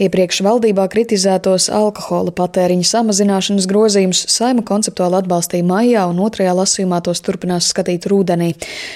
Iepriekš valdībā kritizētos alkohola patēriņa samazināšanas grozījumus saima konceptuāli atbalstīja maijā un otrajā lasījumā tos turpinās skatīt rudenī.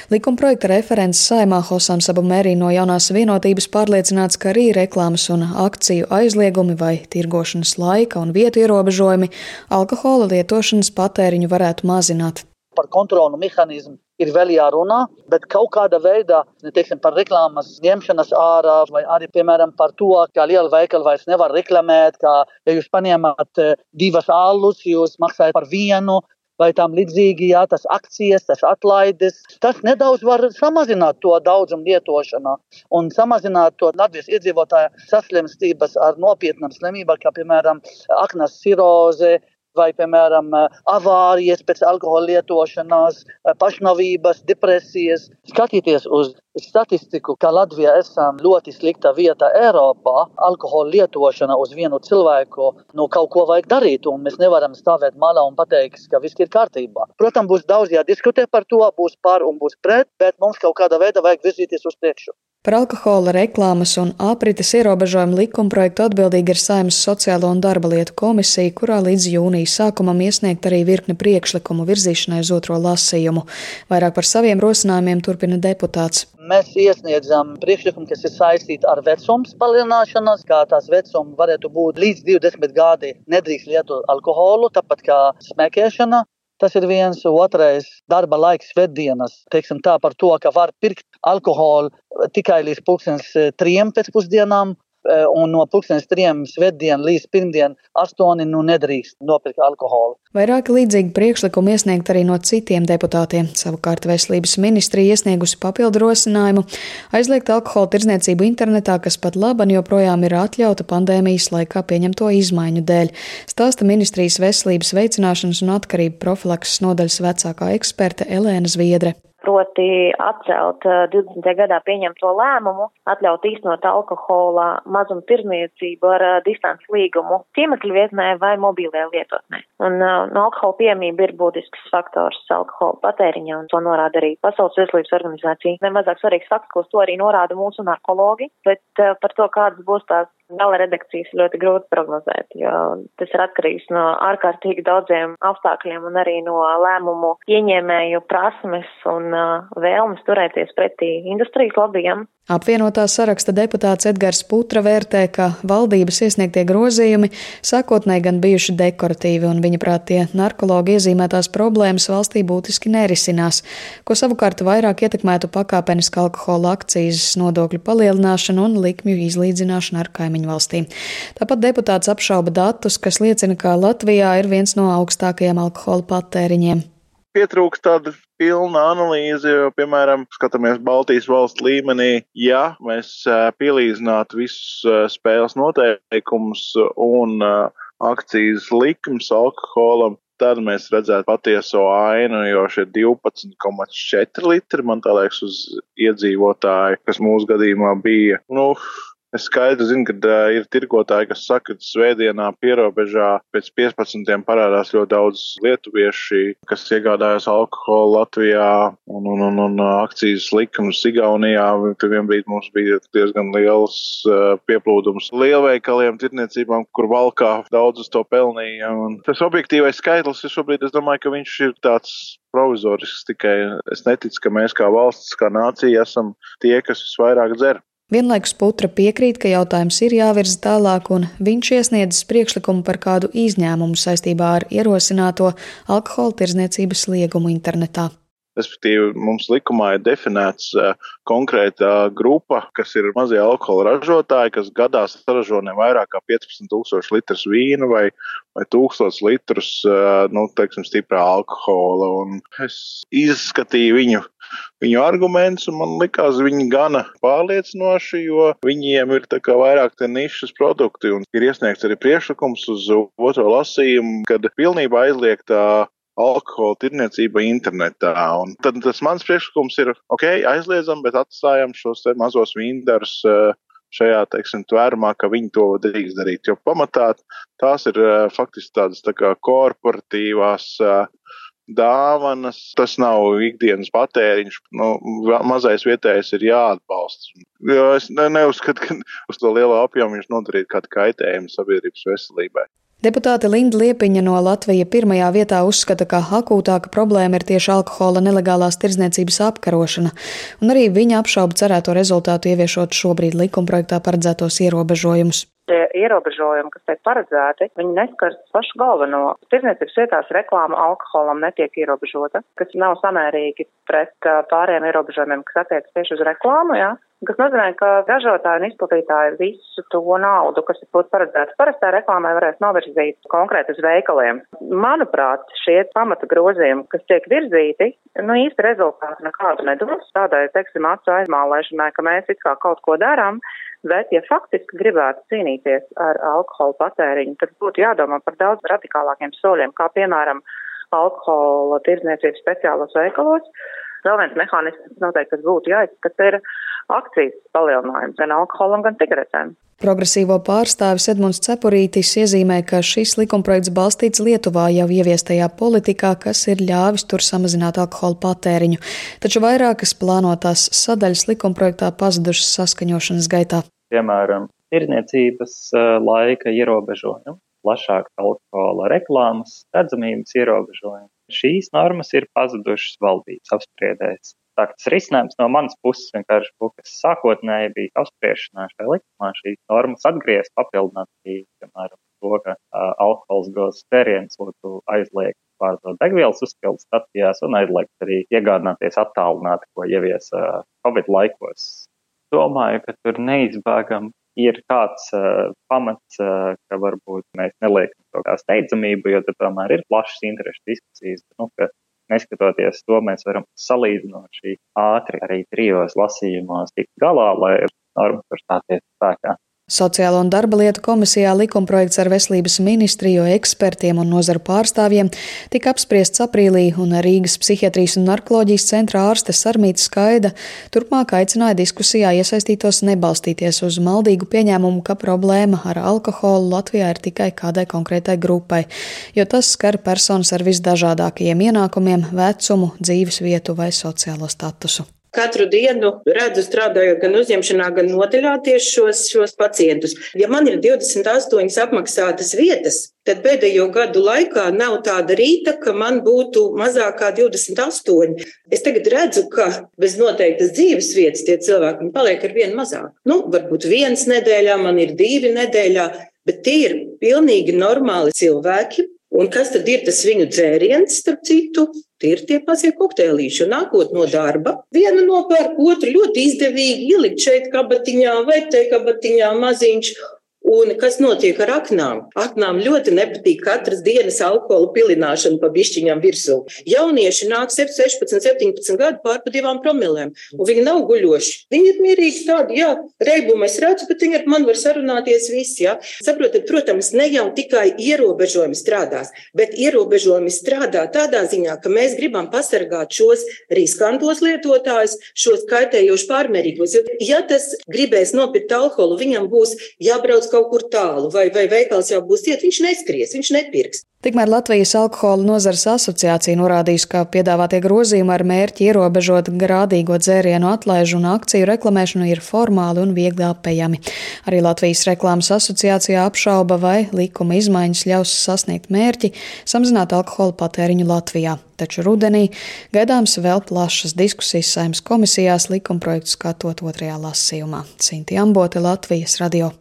Likuma projekta referents saimā Hosams Abu Mērī no jaunās vienotības pārliecināts, ka arī reklāmas un akciju aizliegumi vai tirgošanas laika un vietu ierobežojumi alkohola lietošanas patēriņu varētu mazināt. Par kontrolu mehānismu ir vēl jārunā, bet kaut kādā veidā, teiksim, par reklāmas ņemšanas ārā, vai arī, piemēram, par to, ka liela veikala vairs nevar reklamēt, ka, ja jūs paņemat eh, divas alus, jūs maksājat par vienu, vai tam līdzīgi, jā, tas akcijas, tas atlaides, tas nedaudz var samazināt to daudzumu lietošanā un samazināt to Latvijas iedzīvotāju saslimstības ar nopietnām slimībām, kā piemēram aknas siroze, vai, piemēram, avārijas pēc alkohola lietošanās, pašnāvības, depresijas. Skatīties uz statistiku, ka Latvijā esam ļoti slikta vieta Eiropā, alkohola lietošana uz vienu cilvēku, nu kaut ko vajag darīt, un mēs nevaram stāvēt malā un pateikt, ka viss ir kārtībā. Protams, būs daudz jādiskutē par to, būs par un būs pret, bet mums kaut kādā veidā vajag virzīties uz priekšu. Par alkohola reklāmas un aprites ierobežojumu likumprojektu atbildīga ir Saimnes Sociālo un darba lietu komisija, kurā līdz jūnijas sākumam iesniegt arī virkne priekšlikumu virzīšanai uz otro lasījumu. Vairāk par saviem rosinājumiem turpina deputāts. Mēs iesniedzam priekšlikumu, kas ir saistīti ar vecumu palielināšanos, kā tās vecuma varētu būt līdz 20 gadi. Nedrīkst lietot alkoholu, tāpat kā smēķēšana. Tas ir viens otrais darba laiks, svētdienas. Teiksim tā par to, ka var pirkt alkoholu tikai līdz pusdienas trim pēcpusdienām, Eh, un no pusdienas trim svētdien līdz pirmdien astoņi nu nedrīkst nopirkt alkoholu. Vairāk līdzīgi priekšlikumi iesniegt arī no citiem deputātiem. Savukārt veselības ministrija iesniegusi papildu rosinājumu aizliegt alkohola tirdzniecību internetā, kas pat laban joprojām ir atļauta pandēmijas laikā pieņemto izmaiņu dēļ. Stāsta ministrijas veselības veicināšanas un atkarību profilakses nodaļas vecākā eksperte Elēna Zviedre proti atcelt 20. Eh, gadā pieņemto lēmumu, atļaut īstenot alkohola mazumu tirzniecību ar eh, distants līgumu ciemekļu vietnē vai mobilē lietotnē. Un eh, no alkohola piemība ir būtisks faktors alkohola patēriņā, un to norāda arī Pasaules veselības organizācija. Nemazāk svarīgs fakts, ko to arī norāda mūsu narkologi, bet par to, kādas būs tās Gala redakcijas ļoti grūti prognozēt, jo tas ir atkarīgs no ārkārtīgi daudziem apstākļiem un arī no lēmumu ieņēmēju prasmes un vēlmes turēties pretī industrijas lobbyiem. Apvienotā saraksta deputāts Edgars Putra vērtē, ka valdības iesniegtie grozījumi sākotnēji gan bijuši dekoratīvi, un viņa prāt tie narkologi iezīmētās problēmas valstī būtiski nerisinās, ko savukārt vairāk ietekmētu pakāpeniska alkohola akcijas nodokļu palielināšana un likmju izlīdzināšana ar kaimiņu valstīm. Tāpat deputāts apšauba datus, kas liecina, ka Latvijā ir viens no augstākajiem alkohola patēriņiem pietrūkst tāda pilna analīze, jo, piemēram, skatāmies Baltijas valstu līmenī, ja mēs pielīdzinātu visus spēles noteikumus un akcijas likums alkoholam, tad mēs redzētu patieso ainu, jo šie 12,4 litri, man tā liekas, uz iedzīvotāju, kas mūsu gadījumā bija, nu, Es skaidri zinu, ka uh, ir tirgotāji, kas saka, ka svētdienā pierobežā pēc 15. parādās ļoti daudz lietuvieši, kas iegādājas alkoholu Latvijā un, un, un, un akcijas likums Igaunijā. Tur vienbrīd mums bija diezgan liels uh, pieplūdums lielveikaliem, tirniecībām, kur valkā daudz uz to pelnīja. Un tas objektīvais skaitlis ir šobrīd, es domāju, ka viņš ir tāds provizorisks tikai. Es neticu, ka mēs kā valsts, kā nācija esam tie, kas visvairāk dzer. Vienlaikus Putra piekrīt, ka jautājums ir jāvirza tālāk, un viņš iesniedzis priekšlikumu par kādu izņēmumu saistībā ar ierosināto alkohola tirzniecības liegumu internetā. Respektīvi, mums likumā ir definēts uh, konkrēta grupa, kas ir mazie alkohola ražotāji, kas gadā saražo ne vairāk kā 15,000 litrus vīnu vai, vai 1000 litrus uh, nu, teiksim, stiprā alkohola. Un es izskatīju viņu, viņu argumentus, un man likās, viņi gana pārliecinoši, jo viņiem ir vairāk nišas produkti, ir iesniegts arī priekšlikums uz otro lasījumu, kad pilnībā aizliegtā alkohola tirniecība internetā. Un tad tas mans priekšlikums ir, ok, aizliedzam, bet atstājam šos mazos vīndarus eh, šajā, teiksim, tvērumā, ka viņi to drīkst darīt. Jo pamatā tās ir eh, faktiski tādas tā kā korporatīvās uh, dāvanas, tas nav ikdienas patēriņš. Nu, mazais vietējais ir jāatbalsta. Jo es neuzskatu, ka uz to lielo apjomu viņš nodarītu kādu kaitējumu sabiedrības veselībai. Deputāte Linda Liepiņa no Latvijas pirmajā vietā uzskata, ka akūtāka problēma ir tieši alkohola nelegālās tirdzniecības apkarošana, un arī viņa apšauba cerēto rezultātu ieviešot šobrīd likumprojektā paredzētos ierobežojumus. Tie ierobežojumi, kas tiek paredzēti, viņi neskars pašu galveno. Tirdzniecības vietās reklāma alkoholam netiek ierobežota, kas nav samērīgi pret pārējiem ierobežojumiem, kas attiecas tieši uz reklāmu. Jā kas nozīmē, ka ražotāji un izplatītāji visu to naudu, kas būtu paredzēts parastā reklāmai, varēs novirzīt konkrēti uz veikaliem. Manuprāt, šie pamata grozījumi, kas tiek virzīti, nu īsti rezultātu nekādu nedos. Tādai, teiksim, acu aizmālēšanai, ka mēs it kā kaut ko darām, bet ja faktiski gribētu cīnīties ar alkohola patēriņu, tad būtu jādomā par daudz radikālākiem soļiem, kā piemēram alkohola tirdzniecības speciālos veikalos. Vēl viens mehānisms noteikti, kas būtu jāizskata, ir akcijas palielinājums gan alkoholam, gan cigaretēm. Progresīvo pārstāvis Edmunds Cepurītis iezīmē, ka šis likumprojekts balstīts Lietuvā jau ieviestajā politikā, kas ir ļāvis tur samazināt alkohola patēriņu, taču vairākas plānotās sadaļas likumprojektā pazudušas saskaņošanas gaitā. Piemēram, tirniecības laika ierobežojumi, plašāk alkohola reklāmas, redzamības ierobežojumi. Šīs normas ir pazudušas valdības apspriedēs. Tā kā tas risinājums no manas puses vienkārši būtu, kas sākotnēji bija apspriešanā šajā likumā, šīs normas atgriezt, papildināt, piemēram, to, ka uh, alkohols gros tēriens būtu aizliegts pārdot degvielas uzpildes stacijās un aizliegts arī iegādāties attālināti, ko ievies uh, Covid laikos. Domāju, ka tur neizbēgam ir kāds uh, pamats, uh, ka varbūt mēs neliekam to kā steidzamību, jo tad tomēr ir plašas interešu diskusijas. Nu, Neskatoties to, mēs varam salīdzinoši ātri arī trijos lasījumos tikt galā, lai norma tur stāties spēkā. Sociālo un darba lietu komisijā likumprojekts ar veselības ministriju, ekspertiem un nozaru pārstāvjiem tika apspriests aprīlī, un Rīgas psihiatrijas un narkoloģijas centra ārste Sarmīta Skaida turpmāk aicināja diskusijā iesaistītos nebalstīties uz maldīgu pieņēmumu, ka problēma ar alkoholu Latvijā ir tikai kādai konkrētai grupai, jo tas skar personas ar visdažādākajiem ienākumiem, vecumu, dzīves vietu vai sociālo statusu. Katru dienu redzu, strādājot gan uzņemšanā, gan noteļā tieši šos, šos pacientus. Ja man ir 28 apmaksātas vietas, tad pēdējo gadu laikā nav tāda rīta, ka man būtu mazāk kā 28. Es tagad redzu, ka bez noteiktas dzīves vietas tie cilvēki paliek ar vienu mazāk. Nu, varbūt viens nedēļā, man ir divi nedēļā, bet tie ir pilnīgi normāli cilvēki, Un kas tad ir tas viņu dzēriens, starp citu? Tie ir tie pasie kokteilīši. Nākot no darba, viena nopērk, otru ļoti izdevīgi ielikt šeit kabatiņā vai te kabatiņā maziņš. Un kas notiek ar aknām? Aknām ļoti nepatīk katras dienas alkohola pilināšana pa bišķiņām virsū. Jaunieši nāk 16, 17 gadu pār pa divām promilēm, un viņi nav guļoši. Viņi ir mierīgi tādi, jā, reibumu es redzu, bet viņi ar mani var sarunāties visi, jā. Saprotat, protams, ne jau tikai ierobežojumi strādās, bet ierobežojumi strādā tādā ziņā, ka mēs gribam pasargāt šos riskantos lietotājus, šos kaitējošus pārmērīgos. Jo, ja tas gribēs nopirkt alkoholu, viņam būs jābrauc kaut kur tālu, vai, vai veikals jau būs iet, viņš neskries, viņš nepirks. Tikmēr Latvijas alkohola nozares asociācija norādījusi, ka piedāvātie grozījumi ar mērķi ierobežot grādīgo dzērienu atlaižu un akciju reklamēšanu ir formāli un viegli apējami. Arī Latvijas reklāmas asociācijā apšauba, vai likuma izmaiņas ļaus sasniegt mērķi samazināt alkohola patēriņu Latvijā. Taču rudenī gaidāms vēl plašas diskusijas saimnes komisijās likumprojektu skatot otrajā lasījumā. Sinti Ambote, Latvijas radio.